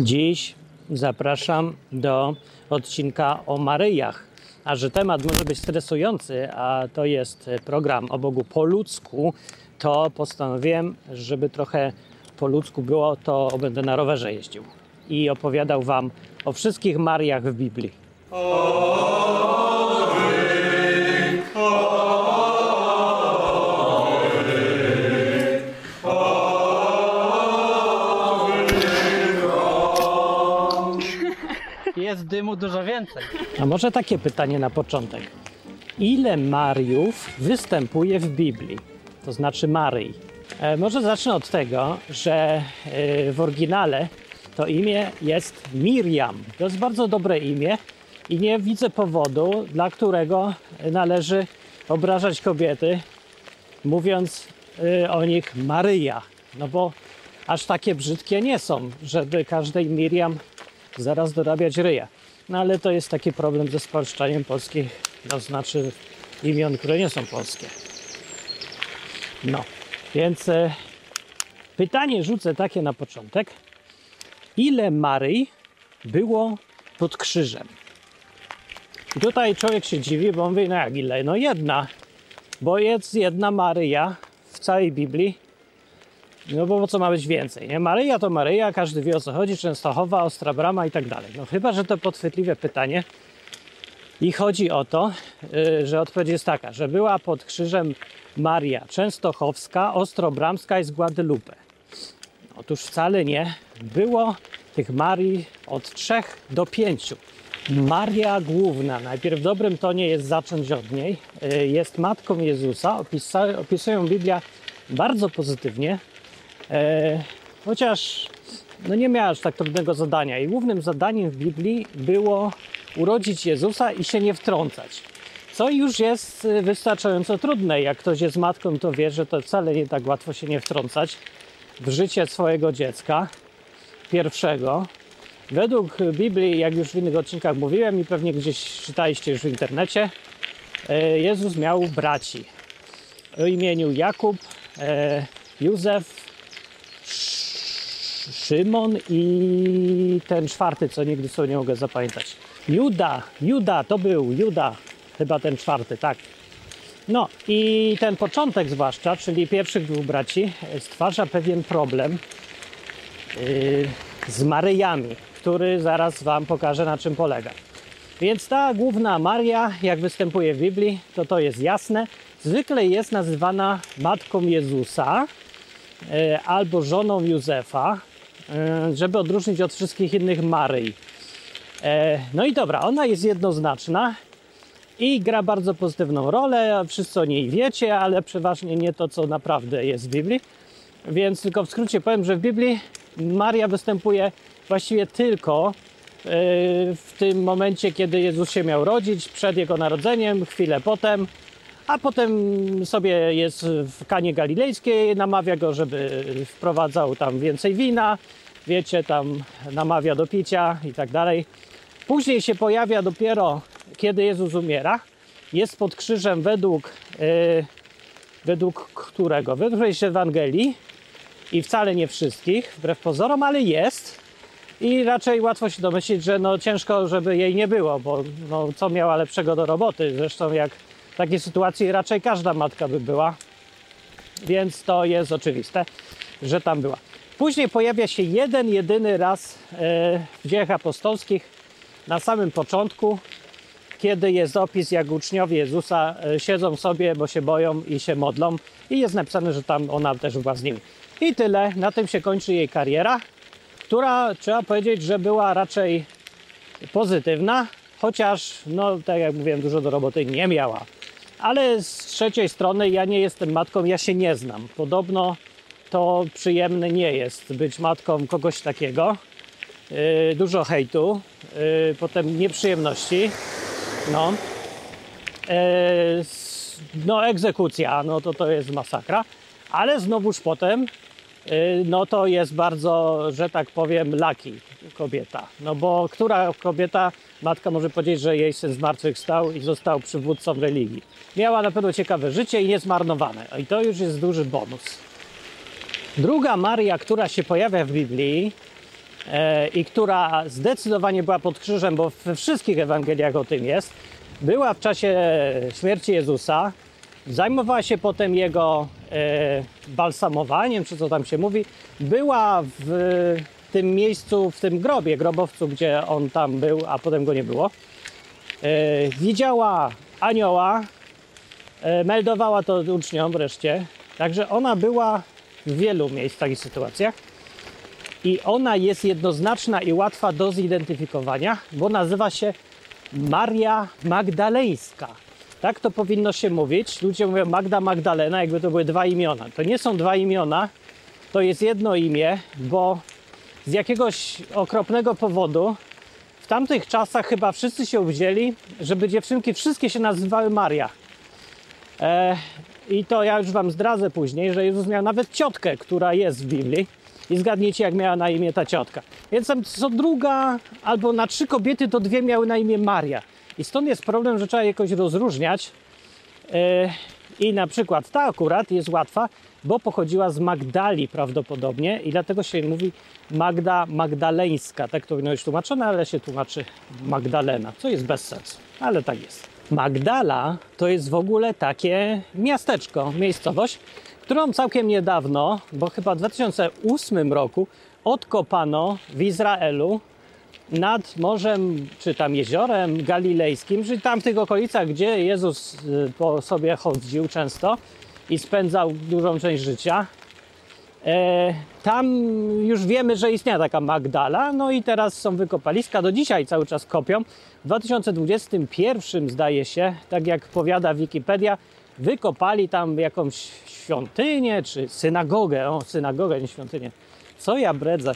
Dziś zapraszam do odcinka o Maryjach. A że temat może być stresujący, a to jest program o Bogu po ludzku, to postanowiłem, żeby trochę po ludzku było, to będę na rowerze jeździł i opowiadał Wam o wszystkich Mariach w Biblii. Jest dymu dużo więcej. A może takie pytanie na początek. Ile Mariów występuje w Biblii? To znaczy Maryi. E, może zacznę od tego, że e, w oryginale to imię jest Miriam. To jest bardzo dobre imię i nie widzę powodu, dla którego należy obrażać kobiety, mówiąc e, o nich Maryja. No bo aż takie brzydkie nie są, żeby każdej Miriam zaraz dorabiać ryja. No ale to jest taki problem ze spolszczaniem polskich, to znaczy imion, które nie są polskie. No, więc e, pytanie rzucę takie na początek. Ile Maryi było pod krzyżem? I tutaj człowiek się dziwi, bo mówi, no jak ile? No jedna, bo jest jedna Maryja w całej Biblii, no bo co ma być więcej, nie? Maryja to Maryja, każdy wie o co chodzi, Częstochowa, Ostra Brama i tak dalej. No chyba, że to podchwytliwe pytanie. I chodzi o to, y, że odpowiedź jest taka, że była pod krzyżem Maria Częstochowska, Ostrobramska i z Guadalupe. Otóż wcale nie. Było tych Marii od trzech do pięciu. Maria Główna, najpierw w dobrym tonie jest zacząć od niej, y, jest matką Jezusa. Opisują Biblia bardzo pozytywnie. E, chociaż no nie miała aż tak trudnego zadania. I głównym zadaniem w Biblii było urodzić Jezusa i się nie wtrącać. Co już jest y, wystarczająco trudne. Jak ktoś jest matką, to wie, że to wcale nie tak łatwo się nie wtrącać w życie swojego dziecka pierwszego. Według Biblii, jak już w innych odcinkach mówiłem i pewnie gdzieś czytaliście już w internecie, e, Jezus miał braci o imieniu Jakub, e, Józef, Szymon i ten czwarty, co nigdy sobie nie mogę zapamiętać. Juda, Juda, to był Juda, chyba ten czwarty, tak. No i ten początek zwłaszcza, czyli pierwszych dwóch braci, stwarza pewien problem yy, z Maryjami, który zaraz Wam pokażę na czym polega. Więc ta główna Maria, jak występuje w Biblii, to to jest jasne. Zwykle jest nazywana matką Jezusa, E, albo żoną Józefa, żeby odróżnić od wszystkich innych Maryi. E, no i dobra, ona jest jednoznaczna i gra bardzo pozytywną rolę. Wszyscy o niej wiecie, ale przeważnie nie to, co naprawdę jest w Biblii. Więc tylko w skrócie powiem, że w Biblii Maria występuje właściwie tylko w tym momencie, kiedy Jezus się miał rodzić, przed jego narodzeniem, chwilę potem a potem sobie jest w Kanie Galilejskiej, namawia go, żeby wprowadzał tam więcej wina, wiecie, tam namawia do picia i tak dalej. Później się pojawia dopiero, kiedy Jezus umiera. Jest pod krzyżem według, yy, według którego? Według Ewangelii i wcale nie wszystkich, wbrew pozorom, ale jest. I raczej łatwo się domyślić, że no ciężko, żeby jej nie było, bo no, co miała lepszego do roboty. Zresztą jak w takiej sytuacji raczej każda matka by była, więc to jest oczywiste, że tam była. Później pojawia się jeden, jedyny raz e, w dziejach apostolskich na samym początku, kiedy jest opis, jak uczniowie Jezusa e, siedzą sobie, bo się boją i się modlą, i jest napisane, że tam ona też była z nimi. I tyle, na tym się kończy jej kariera, która trzeba powiedzieć, że była raczej pozytywna, chociaż, no tak jak mówiłem, dużo do roboty nie miała. Ale z trzeciej strony ja nie jestem matką, ja się nie znam. Podobno to przyjemne nie jest być matką kogoś takiego. Yy, dużo hejtu, yy, potem nieprzyjemności. No. Yy, no, egzekucja, no to to jest masakra. Ale znowuż potem Y, no to jest bardzo, że tak powiem, laki kobieta. No bo która kobieta, matka może powiedzieć, że jej syn zmartwychwstał i został przywódcą religii. Miała na pewno ciekawe życie i niezmarnowane. I to już jest duży bonus. Druga Maria, która się pojawia w Biblii, e, i która zdecydowanie była pod krzyżem, bo we wszystkich Ewangeliach o tym jest, była w czasie śmierci Jezusa, zajmowała się potem jego e, balsamowaniem, czy co tam się mówi, była w tym miejscu, w tym grobie, grobowcu, gdzie on tam był, a potem go nie było. E, widziała anioła, e, meldowała to uczniom wreszcie, także ona była w wielu miejscach i sytuacjach i ona jest jednoznaczna i łatwa do zidentyfikowania, bo nazywa się Maria Magdaleńska. Tak to powinno się mówić. Ludzie mówią Magda Magdalena, jakby to były dwa imiona. To nie są dwa imiona, to jest jedno imię, bo z jakiegoś okropnego powodu w tamtych czasach chyba wszyscy się wzięli, żeby dziewczynki wszystkie się nazywały Maria. E, I to ja już Wam zdradzę później, że Jezus miał nawet ciotkę, która jest w Biblii. I zgadncie, jak miała na imię ta ciotka. Więc tam co druga, albo na trzy kobiety, to dwie miały na imię Maria. I stąd jest problem, że trzeba jakoś rozróżniać. E, I na przykład ta akurat jest łatwa, bo pochodziła z Magdali prawdopodobnie i dlatego się mówi Magda Magdaleńska. Tak to powinno być tłumaczone, ale się tłumaczy Magdalena, co jest bez sensu, ale tak jest. Magdala to jest w ogóle takie miasteczko, miejscowość, którą całkiem niedawno, bo chyba w 2008 roku, odkopano w Izraelu nad morzem, czy tam jeziorem galilejskim, czyli tam w tych okolicach, gdzie Jezus y, po sobie chodził często i spędzał dużą część życia. E, tam już wiemy, że istniała taka Magdala, no i teraz są wykopaliska, do dzisiaj cały czas kopią. W 2021 zdaje się, tak jak powiada Wikipedia, wykopali tam jakąś świątynię czy synagogę. O, synagogę, nie świątynię. Co ja bredzę.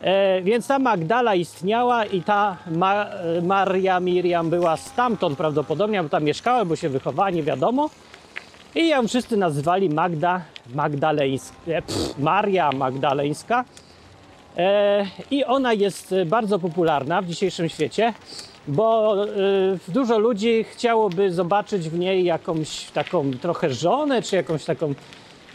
E, więc ta Magdala istniała i ta Ma Maria Miriam była stamtąd prawdopodobnie, bo tam mieszkała, bo się wychowała, nie wiadomo. I ją wszyscy nazywali Magda Magdaleńska, e, pff, Maria Magdaleńska. E, I ona jest bardzo popularna w dzisiejszym świecie, bo e, dużo ludzi chciałoby zobaczyć w niej jakąś taką trochę żonę, czy jakąś taką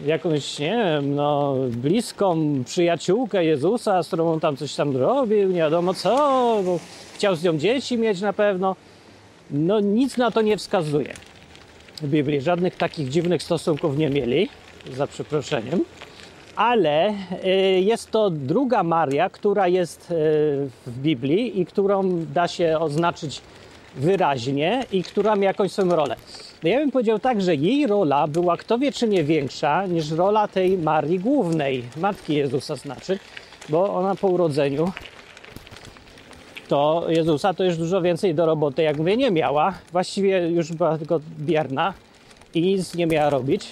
jakąś, nie wiem, no, bliską przyjaciółkę Jezusa, z którą on tam coś tam robił, nie wiadomo co, chciał z nią dzieci mieć na pewno. No nic na to nie wskazuje Biblii. Żadnych takich dziwnych stosunków nie mieli, za przeproszeniem. Ale y, jest to druga Maria, która jest y, w Biblii i którą da się oznaczyć wyraźnie i która ma jakąś swoją rolę. No ja bym powiedział tak, że jej rola była kto wie czy nie większa niż rola tej Marii głównej, Matki Jezusa znaczy, bo ona po urodzeniu to Jezusa to już dużo więcej do roboty, jak mówię, nie miała. Właściwie już była tylko bierna i nic nie miała robić,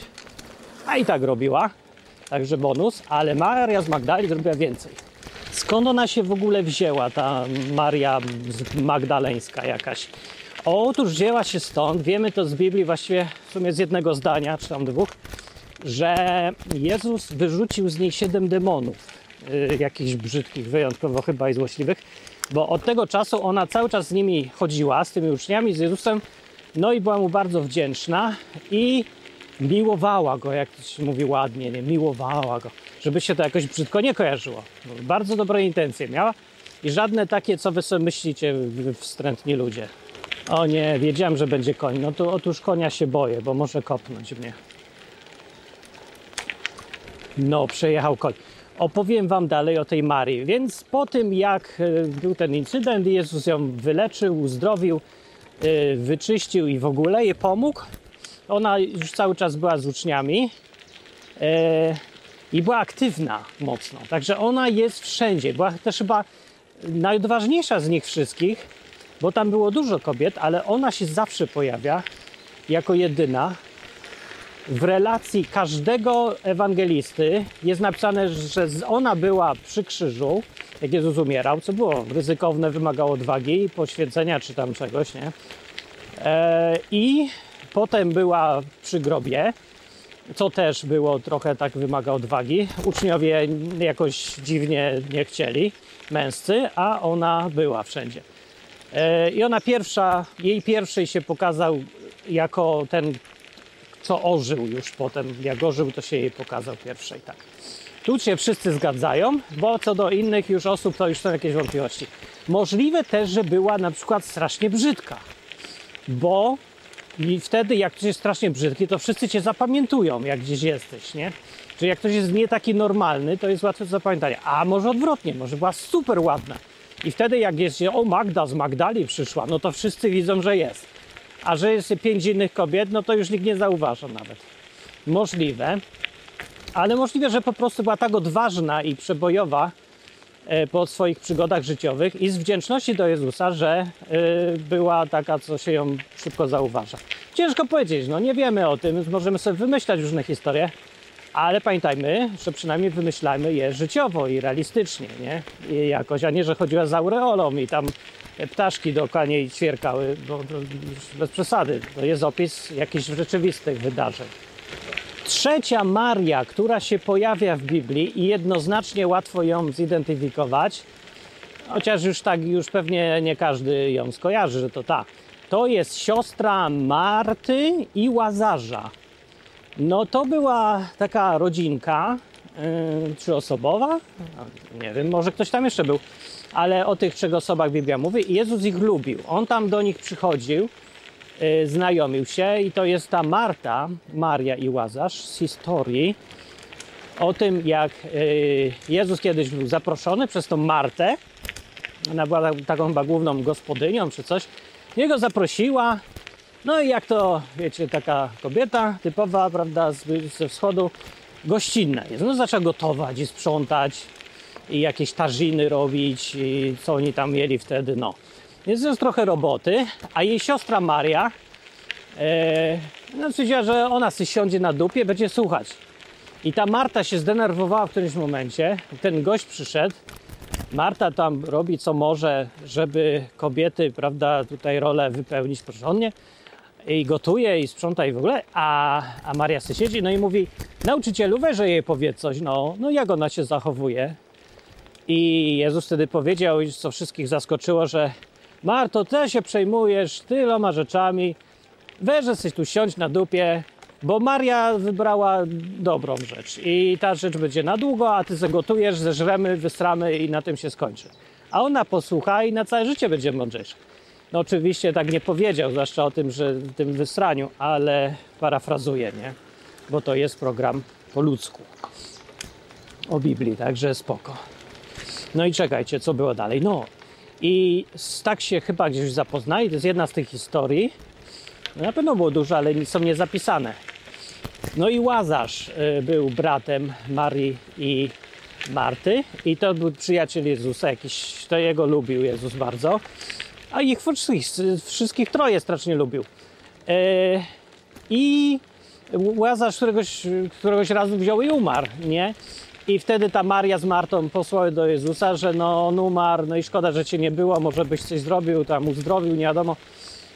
a i tak robiła, także bonus, ale Maria z Magdali zrobiła więcej. Skąd ona się w ogóle wzięła, ta Maria Magdaleńska jakaś? Otóż wzięła się stąd, wiemy to z Biblii właściwie w sumie z jednego zdania, czy tam dwóch, że Jezus wyrzucił z niej siedem demonów, yy, jakichś brzydkich, wyjątkowo chyba i złośliwych, bo od tego czasu ona cały czas z nimi chodziła, z tymi uczniami, z Jezusem, no i była mu bardzo wdzięczna i miłowała go, jak to się mówi ładnie, nie? miłowała go, żeby się to jakoś brzydko nie kojarzyło. Bardzo dobre intencje miała i żadne takie, co wy sobie myślicie, wstrętni ludzie. O nie, wiedziałem, że będzie koń. No to otóż konia się boję, bo może kopnąć mnie. No, przejechał koń. Opowiem Wam dalej o tej Marii. Więc po tym, jak e, był ten incydent, Jezus ją wyleczył, uzdrowił, e, wyczyścił i w ogóle jej pomógł, ona już cały czas była z uczniami e, i była aktywna mocno. Także ona jest wszędzie. Była też chyba najodważniejsza z nich wszystkich, bo tam było dużo kobiet, ale ona się zawsze pojawia jako jedyna. W relacji każdego ewangelisty jest napisane, że ona była przy krzyżu, jak Jezus umierał, co było ryzykowne, wymagało odwagi, poświęcenia czy tam czegoś, nie? E, I potem była przy grobie, co też było trochę tak wymaga odwagi. Uczniowie jakoś dziwnie nie chcieli, męscy, a ona była wszędzie. E, I ona pierwsza, jej pierwszej się pokazał jako ten, co ożył już potem. Jak ożył, to się jej pokazał pierwszej, tak. Tu się wszyscy zgadzają, bo co do innych już osób to już są jakieś wątpliwości. Możliwe też, że była na przykład strasznie brzydka, bo i wtedy jak ktoś jest strasznie brzydki, to wszyscy cię zapamiętują, jak gdzieś jesteś, nie? Czyli jak ktoś jest nie taki normalny, to jest łatwe do zapamiętania. A może odwrotnie, może była super ładna. I wtedy jak jest, o Magda z Magdali przyszła, no to wszyscy widzą, że jest. A że jest pięć innych kobiet, no to już nikt nie zauważa nawet. Możliwe. Ale możliwe, że po prostu była tak odważna i przebojowa e, po swoich przygodach życiowych i z wdzięczności do Jezusa, że e, była taka, co się ją szybko zauważa. Ciężko powiedzieć, no nie wiemy o tym, możemy sobie wymyślać różne historie, ale pamiętajmy, że przynajmniej wymyślajmy je życiowo i realistycznie, nie? I jakoś, a nie, że chodziła z aureolą i tam ptaszki dookoła niej ćwierkały, bo to bez przesady. To jest opis jakichś rzeczywistych wydarzeń. Trzecia Maria, która się pojawia w Biblii i jednoznacznie łatwo ją zidentyfikować, chociaż już tak, już pewnie nie każdy ją skojarzy, że to ta. To jest siostra Marty i Łazarza. No to była taka rodzinka yy, trzyosobowa, nie wiem, może ktoś tam jeszcze był, ale o tych trzech osobach Biblia mówi. Jezus ich lubił. On tam do nich przychodził, yy, znajomił się i to jest ta Marta, Maria i Łazarz z historii o tym, jak yy, Jezus kiedyś był zaproszony przez tą Martę, ona była taką chyba główną gospodynią czy coś, niego zaprosiła, no i jak to, wiecie, taka kobieta typowa, prawda, z, ze wschodu, gościnna jest. No zaczęła gotować i sprzątać i jakieś tarziny robić i co oni tam mieli wtedy, no. Więc jest trochę roboty, a jej siostra Maria e, no, że ona sobie siądzie na dupie, będzie słuchać. I ta Marta się zdenerwowała w którymś momencie, ten gość przyszedł, Marta tam robi co może, żeby kobiety, prawda, tutaj rolę wypełnić porządnie. I gotuje i sprząta i w ogóle, a, a Maria sobie siedzi no i mówi nauczycielu weże jej powiedz coś, no, no jak ona się zachowuje i Jezus wtedy powiedział, co wszystkich zaskoczyło, że Marto, ty się przejmujesz tyloma rzeczami, weź jesteś tu siąść na dupie, bo Maria wybrała dobrą rzecz i ta rzecz będzie na długo, a ty zagotujesz, zeżremy, wystramy i na tym się skończy. A ona posłucha i na całe życie będzie mądrzejsza. No oczywiście tak nie powiedział, zwłaszcza o tym, że tym wysraniu, ale parafrazuję, nie? Bo to jest program po ludzku. O Biblii, także spoko. No i czekajcie, co było dalej. No i tak się chyba gdzieś zapoznali. To jest jedna z tych historii. Na pewno było dużo, ale są niezapisane. No i Łazarz y, był bratem Marii i Marty i to był przyjaciel Jezusa, jakiś, to jego lubił Jezus bardzo a ich wszystkich, wszystkich troje strasznie lubił. E, I Łazarz któregoś, któregoś razu wziął i umarł, nie? I wtedy ta Maria z Martą posłały do Jezusa, że no on umarł, no i szkoda, że cię nie było, może byś coś zrobił, tam uzdrowił, nie wiadomo.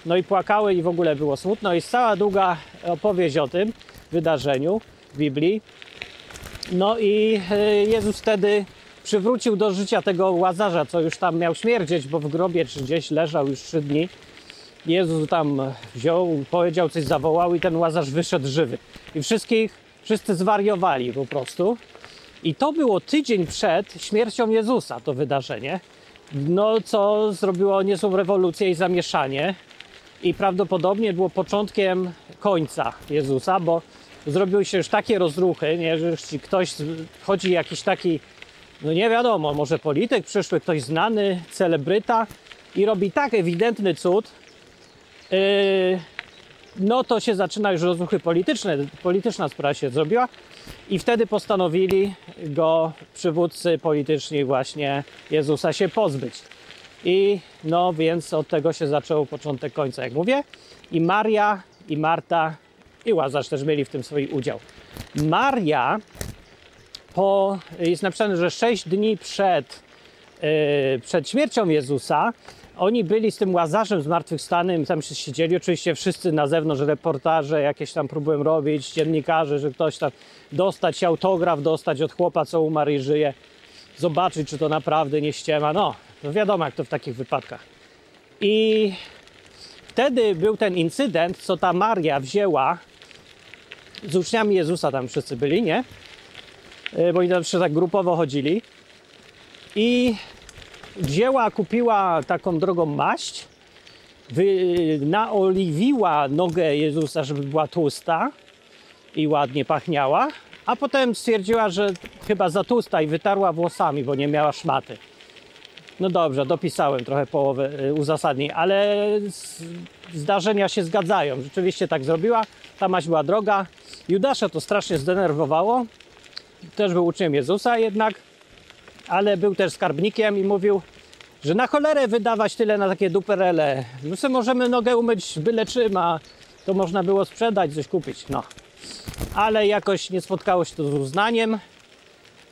No i płakały i w ogóle było smutno. Jest cała długa opowieść o tym wydarzeniu w Biblii. No i e, Jezus wtedy przywrócił do życia tego łazarza, co już tam miał śmierdzieć, bo w grobie czy gdzieś leżał już trzy dni. Jezus tam wziął, powiedział, coś zawołał i ten łazarz wyszedł żywy. I wszystkich, wszyscy zwariowali po prostu. I to było tydzień przed śmiercią Jezusa, to wydarzenie. No, co zrobiło niezłą rewolucję i zamieszanie. I prawdopodobnie było początkiem końca Jezusa, bo zrobiły się już takie rozruchy, nie, że jeśli ktoś chodzi jakiś taki no nie wiadomo, może polityk przyszły, ktoś znany, celebryta i robi tak ewidentny cud, yy, no to się zaczyna już rozruchy polityczne, polityczna sprawa się zrobiła i wtedy postanowili go przywódcy polityczni właśnie Jezusa się pozbyć. I no więc od tego się zaczął początek końca, jak mówię. I Maria, i Marta, i Łazarz też mieli w tym swój udział. Maria po, jest napisane, że 6 dni przed, yy, przed śmiercią Jezusa oni byli z tym Łazarzem zmartwychwstanym, tam się siedzieli, oczywiście wszyscy na zewnątrz, reportaże jakieś tam próbują robić, dziennikarze, że ktoś tam dostać autograf, dostać od chłopa, co umarł i żyje, zobaczyć, czy to naprawdę nie ściema. No, to wiadomo, jak to w takich wypadkach. I wtedy był ten incydent, co ta Maria wzięła z uczniami Jezusa, tam wszyscy byli, nie? y, bo oni zawsze tak grupowo chodzili. I wzięła, kupiła taką drogą maść, wy, naoliwiła nogę Jezusa, żeby była tłusta i ładnie pachniała, a potem stwierdziła, że chyba za tłusta i wytarła włosami, bo nie miała szmaty. No dobrze, dopisałem trochę połowę y, uzasadnień, ale zdarzenia się zgadzają. Rzeczywiście tak zrobiła. Ta maść była droga. Judasza to strasznie zdenerwowało. Też był uczniem Jezusa jednak, ale był też skarbnikiem i mówił, że na cholerę wydawać tyle na takie duperele. My sobie możemy nogę umyć byle czym, a to można było sprzedać, coś kupić. No. Ale jakoś nie spotkało się to z uznaniem.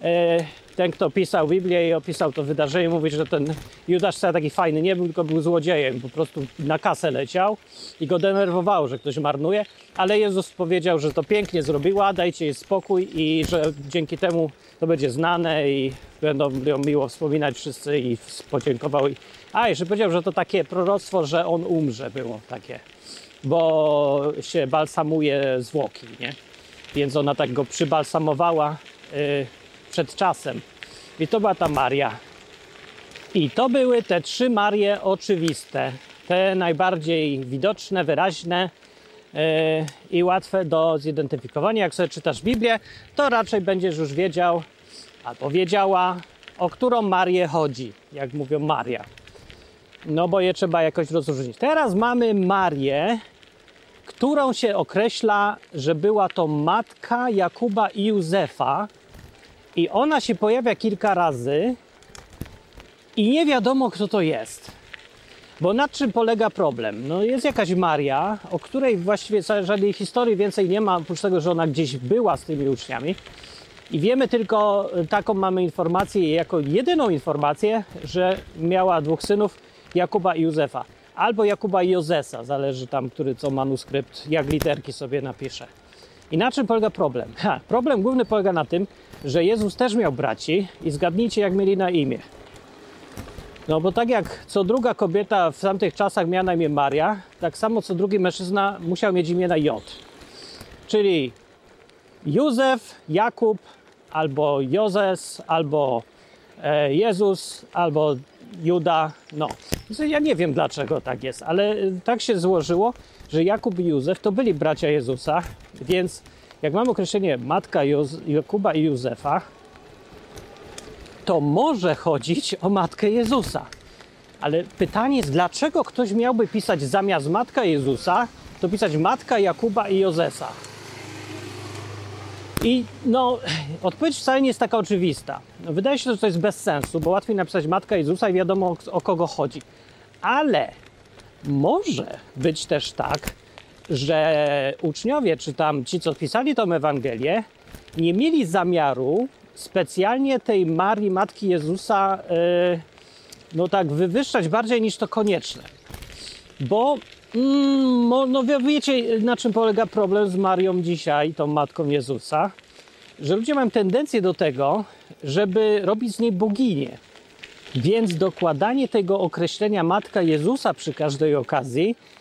E, ten, kto pisał Biblię i opisał to wydarzenie, mówi, że ten Judasz wcale taki fajny nie był, tylko był złodziejem. Po prostu na kasę leciał i go denerwowało, że ktoś marnuje. Ale Jezus powiedział, że to pięknie zrobiła, dajcie jej spokój i że dzięki temu to będzie znane i będą ją miło wspominać wszyscy i podziękował. A, jeszcze powiedział, że to takie proroctwo, że on umrze było takie, bo się balsamuje zwłoki, nie? Więc ona tak go przybalsamowała. Yy, przed czasem. I to była ta Maria. I to były te trzy Marie oczywiste, te najbardziej widoczne, wyraźne yy, i łatwe do zidentyfikowania. Jak sobie czytasz Biblię, to raczej będziesz już wiedział albo wiedziała, o którą Marię chodzi, jak mówią Maria. No bo je trzeba jakoś rozróżnić. Teraz mamy Marię, którą się określa, że była to matka Jakuba i Józefa, i ona się pojawia kilka razy i nie wiadomo, kto to jest. Bo nad czym polega problem? No jest jakaś Maria, o której właściwie żadnej historii więcej nie ma, oprócz tego, że ona gdzieś była z tymi uczniami. I wiemy tylko, taką mamy informację, jako jedyną informację, że miała dwóch synów, Jakuba i Józefa. Albo Jakuba i Jozesa, zależy tam, który co manuskrypt, jak literki sobie napisze. I na czym polega problem? Ha, problem główny polega na tym, że Jezus też miał braci i zgadnijcie, jak mieli na imię. No bo tak jak co druga kobieta w tamtych czasach miała na imię Maria, tak samo co drugi mężczyzna musiał mieć imię na J. Czyli Józef, Jakub, albo Jozes, albo e, Jezus, albo Juda. No, ja nie wiem dlaczego tak jest, ale tak się złożyło, że Jakub i Józef to byli bracia Jezusa, więc jak mamy określenie matka Jakuba i Józefa, to może chodzić o matkę Jezusa. Ale pytanie jest, dlaczego ktoś miałby pisać zamiast matka Jezusa, to pisać matka Jakuba i Józefa? I no, odpowiedź wcale nie jest taka oczywista. No, wydaje się, że to jest bez sensu, bo łatwiej napisać matka Jezusa i wiadomo o kogo chodzi. Ale może być też tak, że uczniowie, czy tam ci, co pisali tą Ewangelię, nie mieli zamiaru specjalnie tej Marii, Matki Jezusa, yy, no tak wywyższać bardziej niż to konieczne. Bo mm, no wiecie, na czym polega problem z Marią dzisiaj, tą Matką Jezusa? Że ludzie mają tendencję do tego, żeby robić z niej boginię. Więc dokładanie tego określenia Matka Jezusa przy każdej okazji E,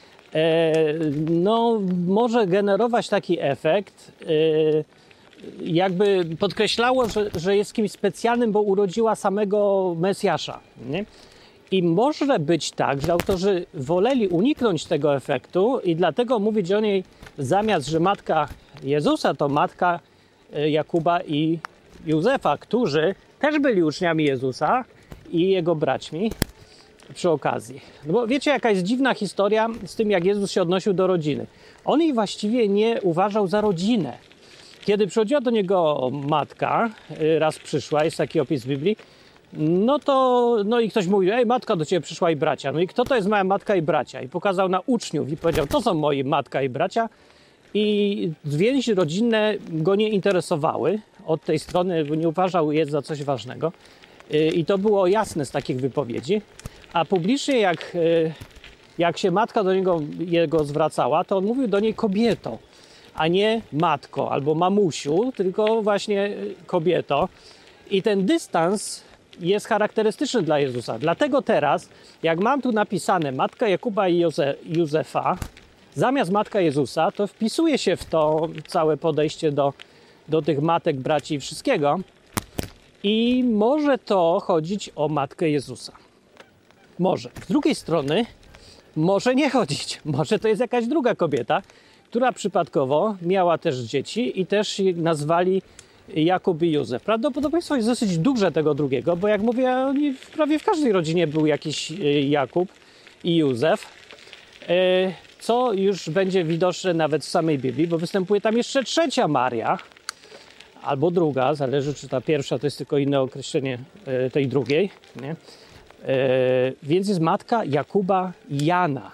no, może generować taki efekt, e, jakby podkreślało, że, że jest kimś specjalnym, bo urodziła samego Mesjasza. Nie? I może być tak, że autorzy woleli uniknąć tego efektu i dlatego mówić o niej zamiast, że matka Jezusa to matka e, Jakuba i Józefa, którzy też byli uczniami Jezusa i jego braćmi, przy okazji. No bo wiecie, jaka jest dziwna historia z tym, jak Jezus się odnosił do rodziny. On jej właściwie nie uważał za rodzinę. Kiedy przychodziła do niego matka, y, raz przyszła, jest taki opis w Biblii, no to, no i ktoś mówił, ej, matka do ciebie przyszła i bracia. No i kto to jest moja matka i bracia? I pokazał na uczniów i powiedział, to są moi matka i bracia. I więzi rodzinne go nie interesowały od tej strony, nie uważał je za coś ważnego. Y, I to było jasne z takich wypowiedzi. A publicznie, jak, e, jak się matka do niego jego zwracała, to on mówił do niej kobieto, a nie matko albo mamusiu, tylko właśnie e, kobieto. I ten dystans jest charakterystyczny dla Jezusa. Dlatego teraz, jak mam tu napisane matka Jakuba i Józe Józefa, zamiast matka Jezusa, to wpisuje się w to całe podejście do do tych matek, braci i wszystkiego. I może to chodzić o matkę Jezusa. Może. Z drugiej strony, może nie chodzić. Może to jest jakaś druga kobieta, która przypadkowo miała też dzieci i też nazwali Jakub i Józef. Prawdopodobieństwo jest dosyć duże tego drugiego, bo jak mówię, prawie w każdej rodzinie był jakiś y, Jakub i Józef, y, co już będzie widoczne nawet w samej Biblii, bo występuje tam jeszcze trzecia Maria, albo druga, zależy czy ta pierwsza to jest tylko inne określenie y, tej drugiej, nie? Więc jest matka Jakuba i Jana.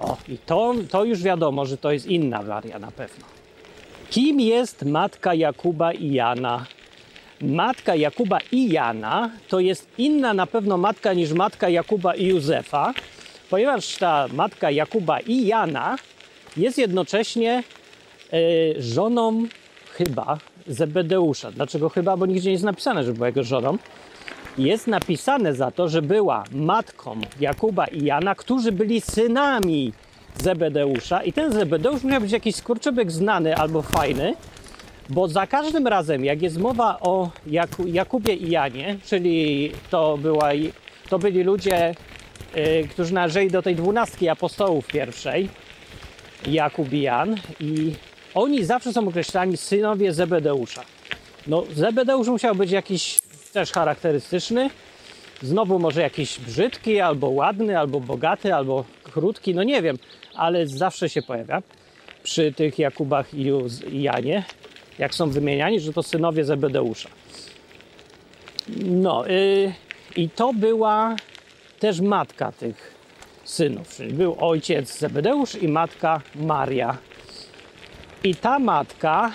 O, i to, to już wiadomo, że to jest inna Maria na pewno. Kim jest matka Jakuba i Jana? Matka Jakuba i Jana to jest inna na pewno matka niż matka Jakuba i Józefa, ponieważ ta matka Jakuba i Jana jest jednocześnie y, żoną chyba Zebedeusza. Dlaczego chyba? Bo nigdzie nie jest napisane, że była jego żoną. Jest napisane za to, że była matką Jakuba i Jana, którzy byli synami Zebedeusza i ten Zebedeusz miał być jakiś skurczybyk znany albo fajny, bo za każdym razem, jak jest mowa o Jaku, Jakubie i Janie, czyli to, była, to byli ludzie, y, którzy należeli do tej dwunastki apostołów pierwszej, Jakub i Jan, i oni zawsze są określani synowie Zebedeusza. No, Zebedeusz musiał być jakiś też charakterystyczny, znowu może jakiś brzydki, albo ładny, albo bogaty, albo krótki, no nie wiem, ale zawsze się pojawia przy tych Jakubach i Janie, jak są wymieniani, że to synowie Zebedeusza. No yy, i to była też matka tych synów, czyli był ojciec Zebedeusz i matka Maria. I ta matka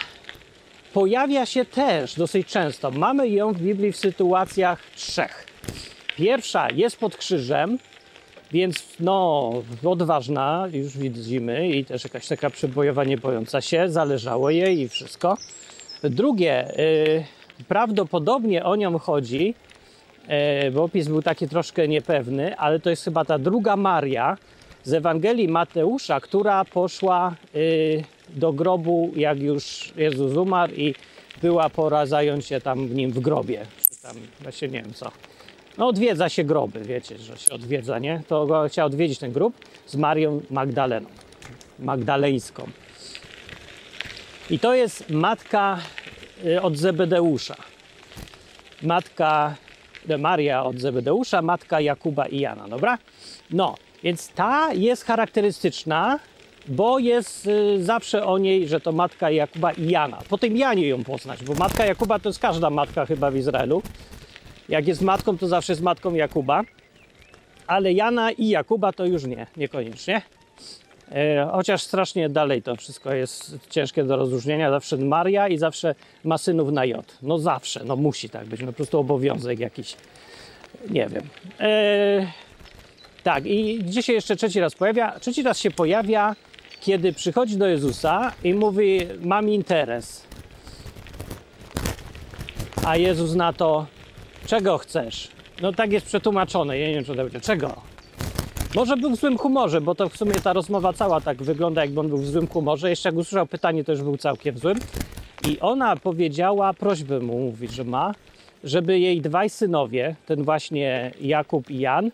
pojawia się też dosyć często. Mamy ją w Biblii w sytuacjach trzech. Pierwsza jest pod krzyżem, więc no, odważna, już widzimy, i też jakaś taka przebojowa, nie bojąca się, zależało jej i wszystko. Drugie, yy, prawdopodobnie o nią chodzi, yy, bo opis był taki troszkę niepewny, ale to jest chyba ta druga Maria z Ewangelii Mateusza, która poszła yy, do grobu, jak już Jezus umarł i była pora zająć się tam w nim w grobie. Tam, właśnie nie wiem co. No odwiedza się groby, wiecie, że się odwiedza, nie? To go chciał odwiedzić ten grób z Marią Magdaleną, Magdaleńską. I to jest matka y, od Zebedeusza. Matka Maria od Zebedeusza, matka Jakuba i Jana, dobra? No, więc ta jest charakterystyczna, bo jest y, zawsze o niej, że to matka Jakuba i Jana. Po tym Janie ją poznać, bo matka Jakuba to jest każda matka chyba w Izraelu. Jak jest matką, to zawsze jest matką Jakuba, ale Jana i Jakuba to już nie, niekoniecznie. E, chociaż strasznie dalej to wszystko jest ciężkie do rozróżnienia. Zawsze Maria i zawsze ma synów na J. No zawsze, no musi tak być, no po prostu obowiązek jakiś. Nie wiem. E, tak, i gdzie się jeszcze trzeci raz pojawia? Trzeci raz się pojawia, kiedy przychodzi do Jezusa i mówi: Mam interes. A Jezus na to: Czego chcesz? No tak jest przetłumaczone. Ja nie wiem, czy to będzie. Czego? Może był w złym humorze, bo to w sumie ta rozmowa cała tak wygląda, jakby on był w złym humorze. Jeszcze jak usłyszał pytanie, to już był całkiem złym. I ona powiedziała, prośbę mu mówić, że ma, żeby jej dwaj synowie, ten właśnie Jakub i Jan,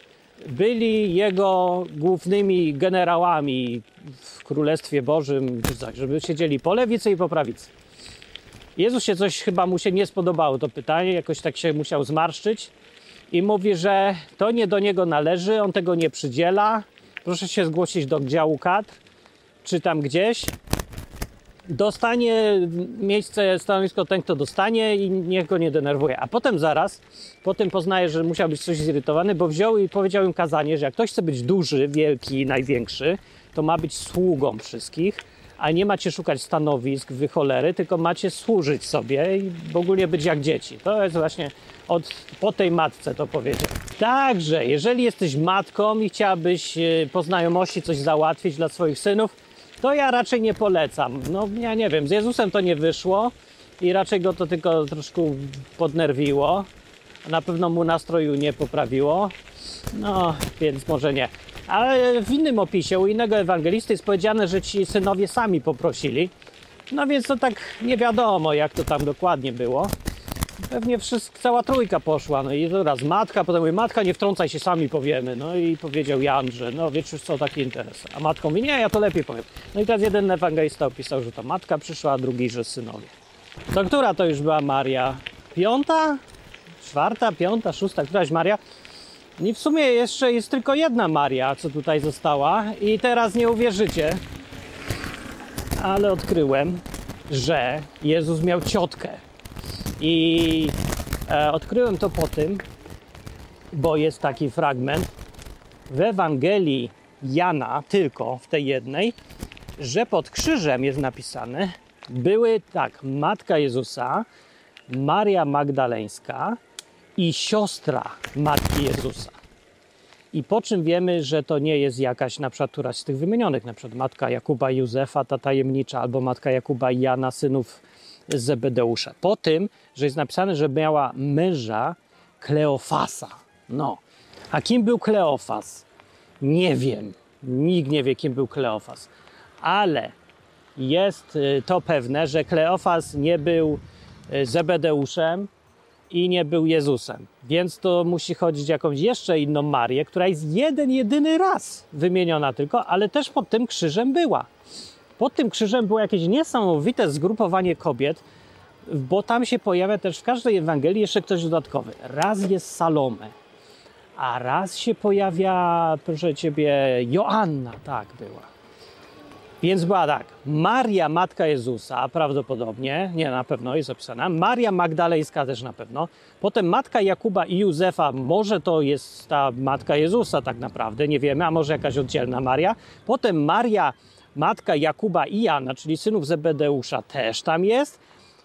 byli jego głównymi generałami w Królestwie Bożym, żeby siedzieli po lewicy i po prawicy. Jezus się coś chyba mu się nie spodobało to pytanie, jakoś tak się musiał zmarszczyć i mówi, że to nie do niego należy, on tego nie przydziela. Proszę się zgłosić do działu kadr, czy tam gdzieś. Dostanie miejsce, stanowisko ten, kto dostanie i niech go nie denerwuje. A potem zaraz, potem poznaje, że musiał być coś zirytowany, bo wziął i powiedział im kazanie, że jak ktoś chce być duży, wielki, największy, to ma być sługą wszystkich a nie macie szukać stanowisk, wy cholery, tylko macie służyć sobie i w ogóle być jak dzieci. To jest właśnie od, po tej matce to powiedział. Także, jeżeli jesteś matką i chciałabyś e, po znajomości coś załatwić dla swoich synów, to ja raczej nie polecam. No, ja nie wiem, z Jezusem to nie wyszło i raczej go to tylko troszkę podnerwiło. Na pewno mu nastroju nie poprawiło. No, więc może nie. Ale w innym opisie, u innego ewangelisty jest powiedziane, że ci synowie sami poprosili, No więc to tak nie wiadomo, jak to tam dokładnie było. Pewnie wszystko, cała trójka poszła, no i teraz matka, potem mówi, matka nie wtrącaj się, sami powiemy. No i powiedział Jan, że no wiesz co, taki interes. A matka mówi, nie, ja to lepiej powiem. No i teraz jeden ewangelista opisał, że to matka przyszła, a drugi, że synowie. To która to już była Maria? Piąta? Czwarta, piąta, szósta, któraś Maria? I w sumie jeszcze jest tylko jedna Maria, co tutaj została i teraz nie uwierzycie, ale odkryłem, że Jezus miał ciotkę. I e, odkryłem to po tym, bo jest taki fragment w Ewangelii Jana, tylko w tej jednej, że pod krzyżem jest napisane, były tak, matka Jezusa, Maria Magdaleńska i siostra matki Jezusa. I po czym wiemy, że to nie jest jakaś na przykład któraś z tych wymienionych, na przykład matka Jakuba i Józefa, ta tajemnicza, albo matka Jakuba i Jana, synów Zebedeusza. Po tym, że jest napisane, że miała męża Kleofasa. No. A kim był Kleofas? Nie wiem. Nikt nie wie, kim był Kleofas. Ale jest y, to pewne, że Kleofas nie był y, Zebedeuszem i nie był Jezusem. Więc to musi chodzić jakąś jeszcze inną Marię, która jest jeden, jedyny raz wymieniona tylko, ale też pod tym krzyżem była. Pod tym krzyżem było jakieś niesamowite zgrupowanie kobiet, bo tam się pojawia też w każdej Ewangelii jeszcze ktoś dodatkowy. Raz jest Salome, a raz się pojawia, proszę ciebie, Joanna, tak była. Więc była tak, Maria, matka Jezusa, prawdopodobnie, nie na pewno jest opisana, Maria Magdalejska też na pewno, potem matka Jakuba i Józefa, może to jest ta matka Jezusa tak naprawdę, nie wiemy, a może jakaś oddzielna Maria, potem Maria, matka Jakuba i Jana, czyli synów Zebedeusza też tam jest,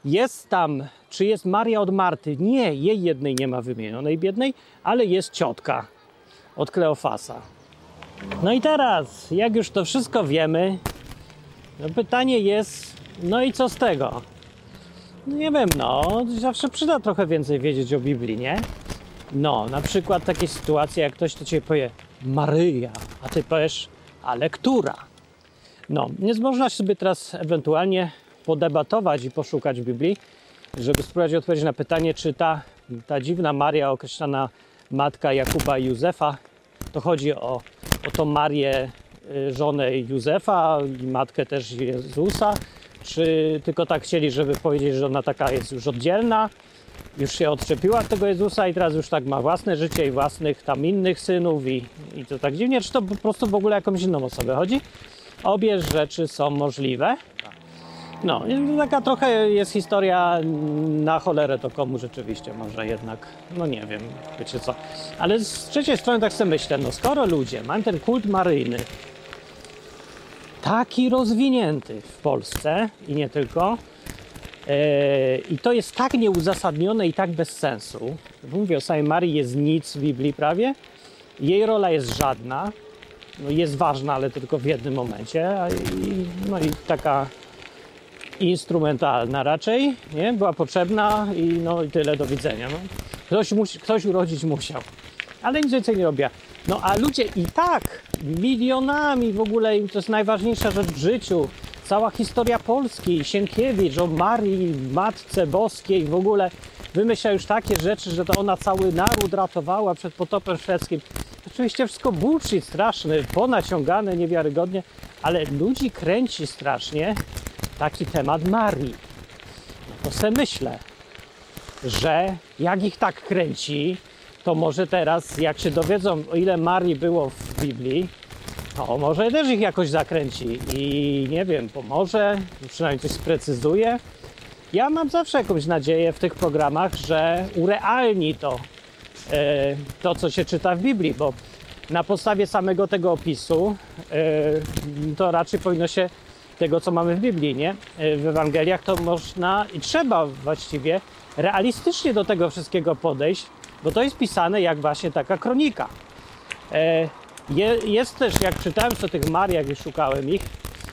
jest tam, czy jest Maria od Marty? Nie, jej jednej nie ma wymienionej biednej, ale jest ciotka od Kleofasa. No i teraz, jak już to wszystko wiemy, no pytanie jest, no i co z tego? No nie wiem, no, zawsze przyda trochę więcej wiedzieć o Biblii, nie? No, na przykład takie sytuacje, jak ktoś do ciebie powie Maryja, a ty powiesz, ale która? No, więc można sobie teraz ewentualnie podebatować i poszukać w Biblii, żeby spróbować odpowiedzieć na pytanie, czy ta, ta dziwna Maria, określana matka Jakuba i Józefa, to chodzi o, o tą Marię, y, żonę Józefa i matkę też Jezusa, czy tylko tak chcieli, żeby powiedzieć, że ona taka jest już oddzielna, już się odczepiła od tego Jezusa i teraz już tak ma własne życie i własnych tam innych synów i, i to tak dziwnie, czy to po prostu w ogóle jakąś inną osobę chodzi? Obie rzeczy są możliwe. No, taka trochę jest historia na cholerę to komu rzeczywiście, może jednak, no nie wiem, wiecie co. Ale z trzeciej strony tak sobie myślę, no skoro ludzie mają ten kult maryjny taki rozwinięty w Polsce i nie tylko, yy, i to jest tak nieuzasadnione i tak bez sensu, mówię o samej Marii jest nic w Biblii prawie, jej rola jest żadna, jest ważna, ale tylko w jednym momencie, i, no i taka instrumentalna raczej, nie? Była potrzebna i no i tyle, do widzenia. No. Ktoś, musi, ktoś urodzić musiał, ale nic więcej nie robiła. No a ludzie i tak milionami w ogóle, to jest najważniejsza rzecz w życiu, cała historia Polski, Sienkiewicz o Marii, Matce Boskiej w ogóle wymyśla już takie rzeczy, że to ona cały naród ratowała przed potopem szwedzkim. Oczywiście wszystko bullshit straszny, ponaciągane niewiarygodnie, ale ludzi kręci strasznie taki temat Marii. To se myślę, że jak ich tak kręci, to może teraz, jak się dowiedzą, o ile Marii było w Biblii, to może też ich jakoś zakręci i nie wiem, pomoże, przynajmniej coś sprecyzuje. Ja mam zawsze jakąś nadzieję w tych programach, że urealni to, e, to co się czyta w Biblii, bo na podstawie samego tego opisu e, to raczej powinno się tego, co mamy w Biblii, nie? E, w Ewangeliach to można i trzeba właściwie realistycznie do tego wszystkiego podejść, bo to jest pisane jak właśnie taka kronika. E, jest też, jak czytałem o tych Mariach i szukałem ich,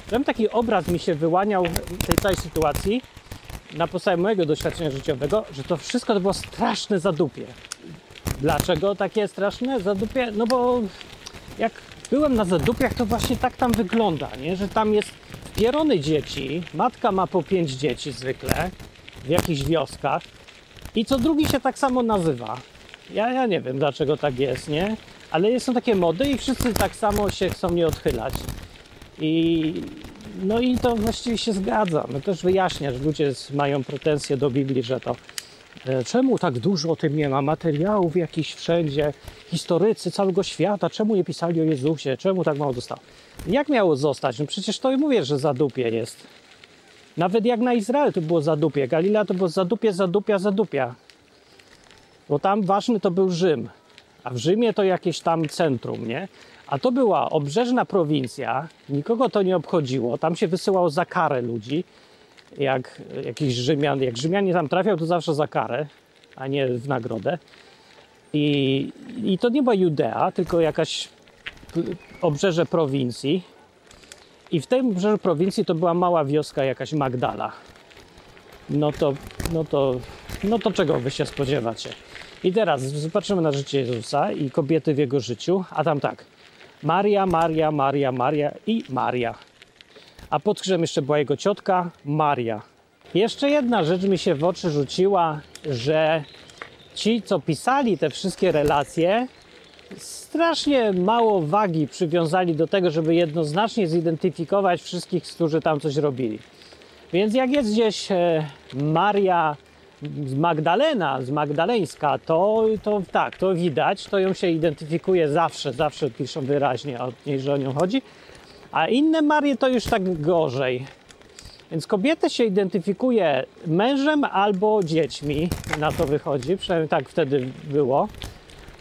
tam taki obraz mi się wyłaniał tej całej sytuacji na podstawie mojego doświadczenia życiowego, że to wszystko to było straszne zadupie. Dlaczego takie straszne zadupie? No bo jak byłem na zadupiach, to właśnie tak tam wygląda, nie? że tam jest pierony dzieci, matka ma po pięć dzieci zwykle w jakichś wioskach i co drugi się tak samo nazywa. Ja, ja nie wiem dlaczego tak jest, nie? Ale są takie mody i wszyscy tak samo się chcą nie odchylać. I no i to właściwie się zgadza. No też wyjaśnia, że ludzie mają pretensje do Biblii, że to e, czemu tak dużo o tym nie ma, materiałów jakichś wszędzie, historycy całego świata, czemu nie pisali o Jezusie, czemu tak mało zostało. Jak miało zostać? No przecież to i mówię, że zadupie jest. Nawet jak na Izrael to było zadupie, Galilea to było zadupie, zadupia, zadupia. Bo tam ważny to był Rzym, a w Rzymie to jakieś tam centrum, nie? A to była obrzeżna prowincja, nikogo to nie obchodziło, tam się wysyłało za karę ludzi, jak jakiś Rzymian, jak Rzymianie tam trafiał, to zawsze za karę, a nie w nagrodę. I, i to nie była Judea, tylko jakaś obrzeże prowincji. I w tym obrzeżu prowincji to była mała wioska, jakaś Magdala. No to, no to, no to czego wy się spodziewacie? I teraz zobaczymy na życie Jezusa i kobiety w jego życiu, a tam tak. Maria, Maria, Maria, Maria i Maria. A pod krzyżem jeszcze była jego ciotka Maria. Jeszcze jedna rzecz mi się w oczy rzuciła, że ci, co pisali te wszystkie relacje, strasznie mało wagi przywiązali do tego, żeby jednoznacznie zidentyfikować wszystkich, którzy tam coś robili. Więc jak jest gdzieś e, Maria z Magdalena, z Magdaleńska, to, to tak, to widać, to ją się identyfikuje zawsze, zawsze piszą wyraźnie od niej, że o nią chodzi. A inne Marie to już tak gorzej. Więc kobietę się identyfikuje mężem albo dziećmi, na to wychodzi, przynajmniej tak wtedy było.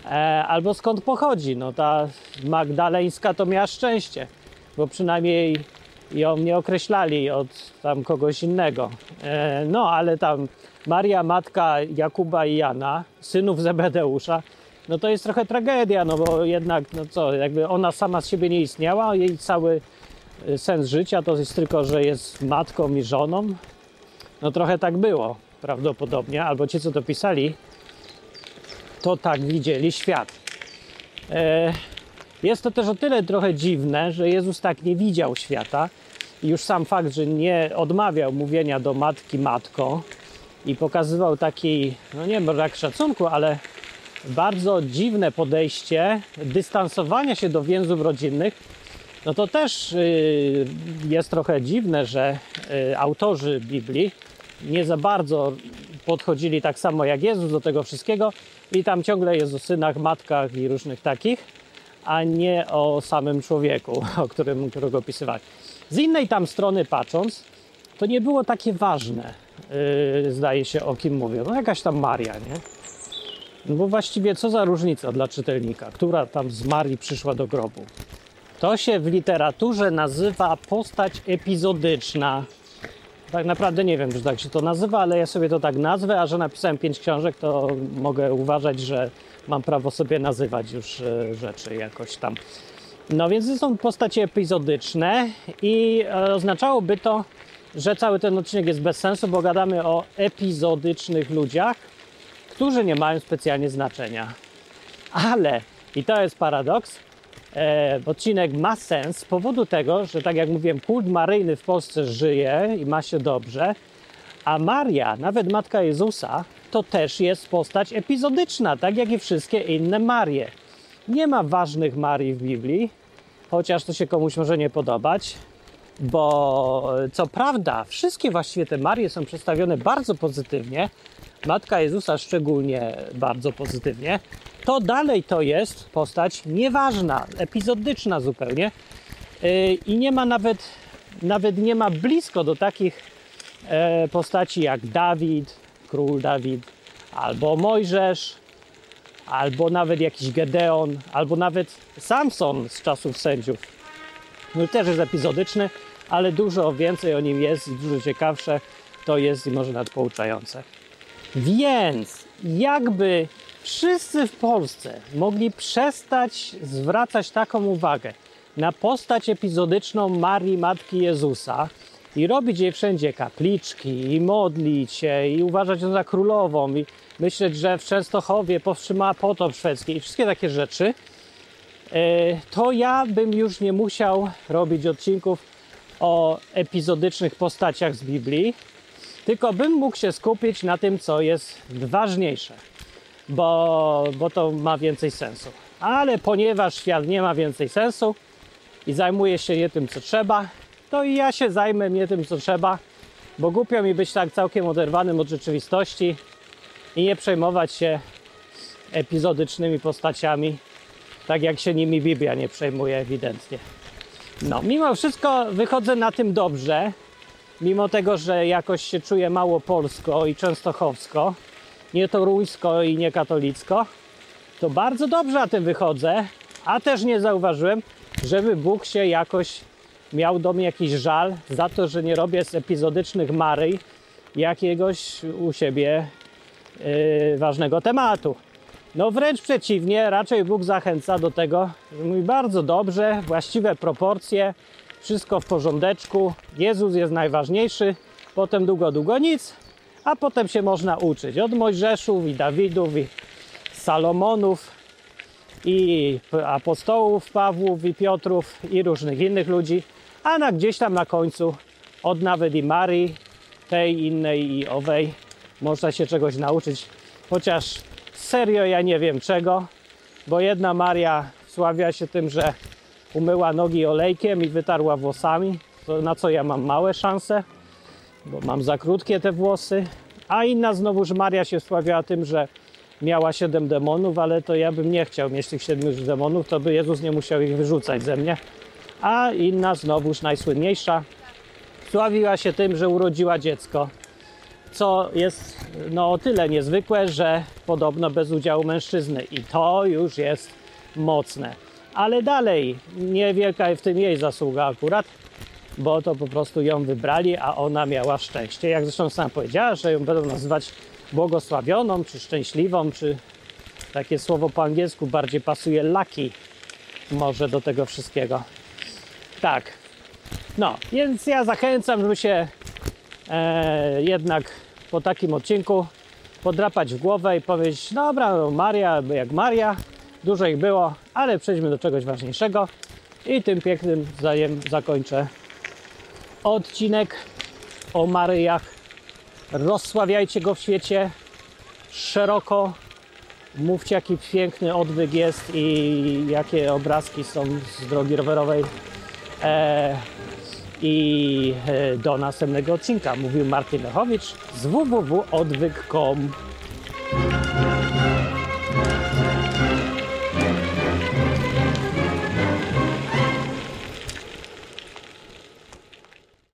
E, albo skąd pochodzi. No ta Magdaleńska to miała szczęście, bo przynajmniej ją nie określali od tam kogoś innego. E, no ale tam Maria, matka Jakuba i Jana, synów Zebedeusza, no to jest trochę tragedia, no bo jednak, no co, jakby ona sama z siebie nie istniała, jej cały y, sens życia to jest tylko, że jest matką i żoną. No trochę tak było prawdopodobnie, albo ci, co to pisali, to tak widzieli świat. E, jest to też o tyle trochę dziwne, że Jezus tak nie widział świata. Już sam fakt, że nie odmawiał mówienia do matki matko, i pokazywał taki, no nie brak szacunku, ale bardzo dziwne podejście dystansowania się do więzów rodzinnych, no to też y, jest trochę dziwne, że y, autorzy Biblii nie za bardzo podchodzili tak samo jak Jezus do tego wszystkiego i tam ciągle jest o synach, matkach i różnych takich, a nie o samym człowieku, o którym, którego opisywali. Z innej tam strony patrząc, to nie było takie ważne yy, zdaje się, o kim mówią. No jakaś tam Maria, nie? No bo właściwie co za różnica dla czytelnika, która tam z Marii przyszła do grobu. To się w literaturze nazywa postać epizodyczna. Tak naprawdę nie wiem, czy tak się to nazywa, ale ja sobie to tak nazwę, a że napisałem pięć książek, to mogę uważać, że mam prawo sobie nazywać już e, rzeczy jakoś tam. No więc to są postacie epizodyczne i e, oznaczałoby to, że cały ten odcinek jest bez sensu, bo gadamy o epizodycznych ludziach, którzy nie mają specjalnie znaczenia. Ale, i to jest paradoks, e, odcinek ma sens z powodu tego, że tak jak mówiłem, kult maryjny w Polsce żyje i ma się dobrze, a Maria, nawet matka Jezusa, to też jest postać epizodyczna, tak jak i wszystkie inne Marie. Nie ma ważnych Marii w Biblii, chociaż to się komuś może nie podobać bo co prawda wszystkie właściwie te Marie są przedstawione bardzo pozytywnie, Matka Jezusa szczególnie bardzo pozytywnie, to dalej to jest postać nieważna, epizodyczna zupełnie. Yy, i nie ma nawet, nawet nie ma blisko do takich e, postaci jak Dawid, król Dawid, albo Mojżesz, albo nawet jakiś Gedeon, albo nawet Samson z czasów sędziów. No też jest epizodyczny, ale dużo więcej o nim jest i dużo ciekawsze to jest i może nawet pouczające. Więc jakby wszyscy w Polsce mogli przestać zwracać taką uwagę na postać epizodyczną Marii Matki Jezusa i robić jej wszędzie kapliczki i modlić się i uważać ją za królową i myśleć, że w Częstochowie powstrzymała potop szwedzki i wszystkie takie rzeczy, to ja bym już nie musiał robić odcinków o epizodycznych postaciach z Biblii, tylko bym mógł się skupić na tym, co jest ważniejsze, bo, bo to ma więcej sensu. Ale ponieważ świat nie ma więcej sensu i zajmuje się nie tym, co trzeba, to i ja się zajmę nie tym, co trzeba, bo głupio mi być tak całkiem oderwanym od rzeczywistości i nie przejmować się epizodycznymi postaciami, tak jak się nimi Biblia nie przejmuje ewidentnie. No, mimo wszystko wychodzę na tym dobrze, mimo tego, że jakoś się czuję mało polsko i częstochowsko, nie toruńsko i nie katolicko, to bardzo dobrze na tym wychodzę, a też nie zauważyłem, żeby Bóg się jakoś miał do mnie jakiś żal za to, że nie robię z epizodycznych Maryj jakiegoś u siebie yy, ważnego tematu. No wręcz przeciwnie, raczej Bóg zachęca do tego, że mówi bardzo dobrze, właściwe proporcje, wszystko w porządeczku, Jezus jest najważniejszy, potem długo, długo nic, a potem się można uczyć od Mojżeszów i Dawidów i Salomonów i apostołów Pawłów i Piotrów i różnych innych ludzi, a na gdzieś tam na końcu od nawet i Marii, tej, innej i owej można się czegoś nauczyć, chociaż serio ja nie wiem czego, bo jedna Maria sławia się tym, że umyła nogi olejkiem i wytarła włosami, na co ja mam małe szanse, bo mam za krótkie te włosy, a inna znowuż Maria się sławiała tym, że miała siedem demonów, ale to ja bym nie chciał mieć tych siedmiu demonów, to by Jezus nie musiał ich wyrzucać ze mnie. A inna znowuż najsłynniejsza sławiła się tym, że urodziła dziecko, co jest no o tyle niezwykłe, że podobno bez udziału mężczyzny i to już jest mocne. Ale dalej, niewielka w tym jej zasługa akurat, bo to po prostu ją wybrali, a ona miała szczęście. Jak zresztą sama powiedziała, że ją będą nazywać błogosławioną, czy szczęśliwą, czy takie słowo po angielsku bardziej pasuje lucky może do tego wszystkiego. Tak. No, więc ja zachęcam, żeby się e, jednak po takim odcinku podrapać w głowę i powiedzieć, dobra, no Maria jak Maria, dużo ich było, ale przejdźmy do czegoś ważniejszego i tym pięknym zdaniem zakończę odcinek o Maryjach. Rozsławiajcie go w świecie szeroko. Mówcie, jaki piękny odwyk jest i jakie obrazki są z drogi rowerowej. E, I e, do następnego odcinka mówił Martin Lechowicz z www.odwyk.com.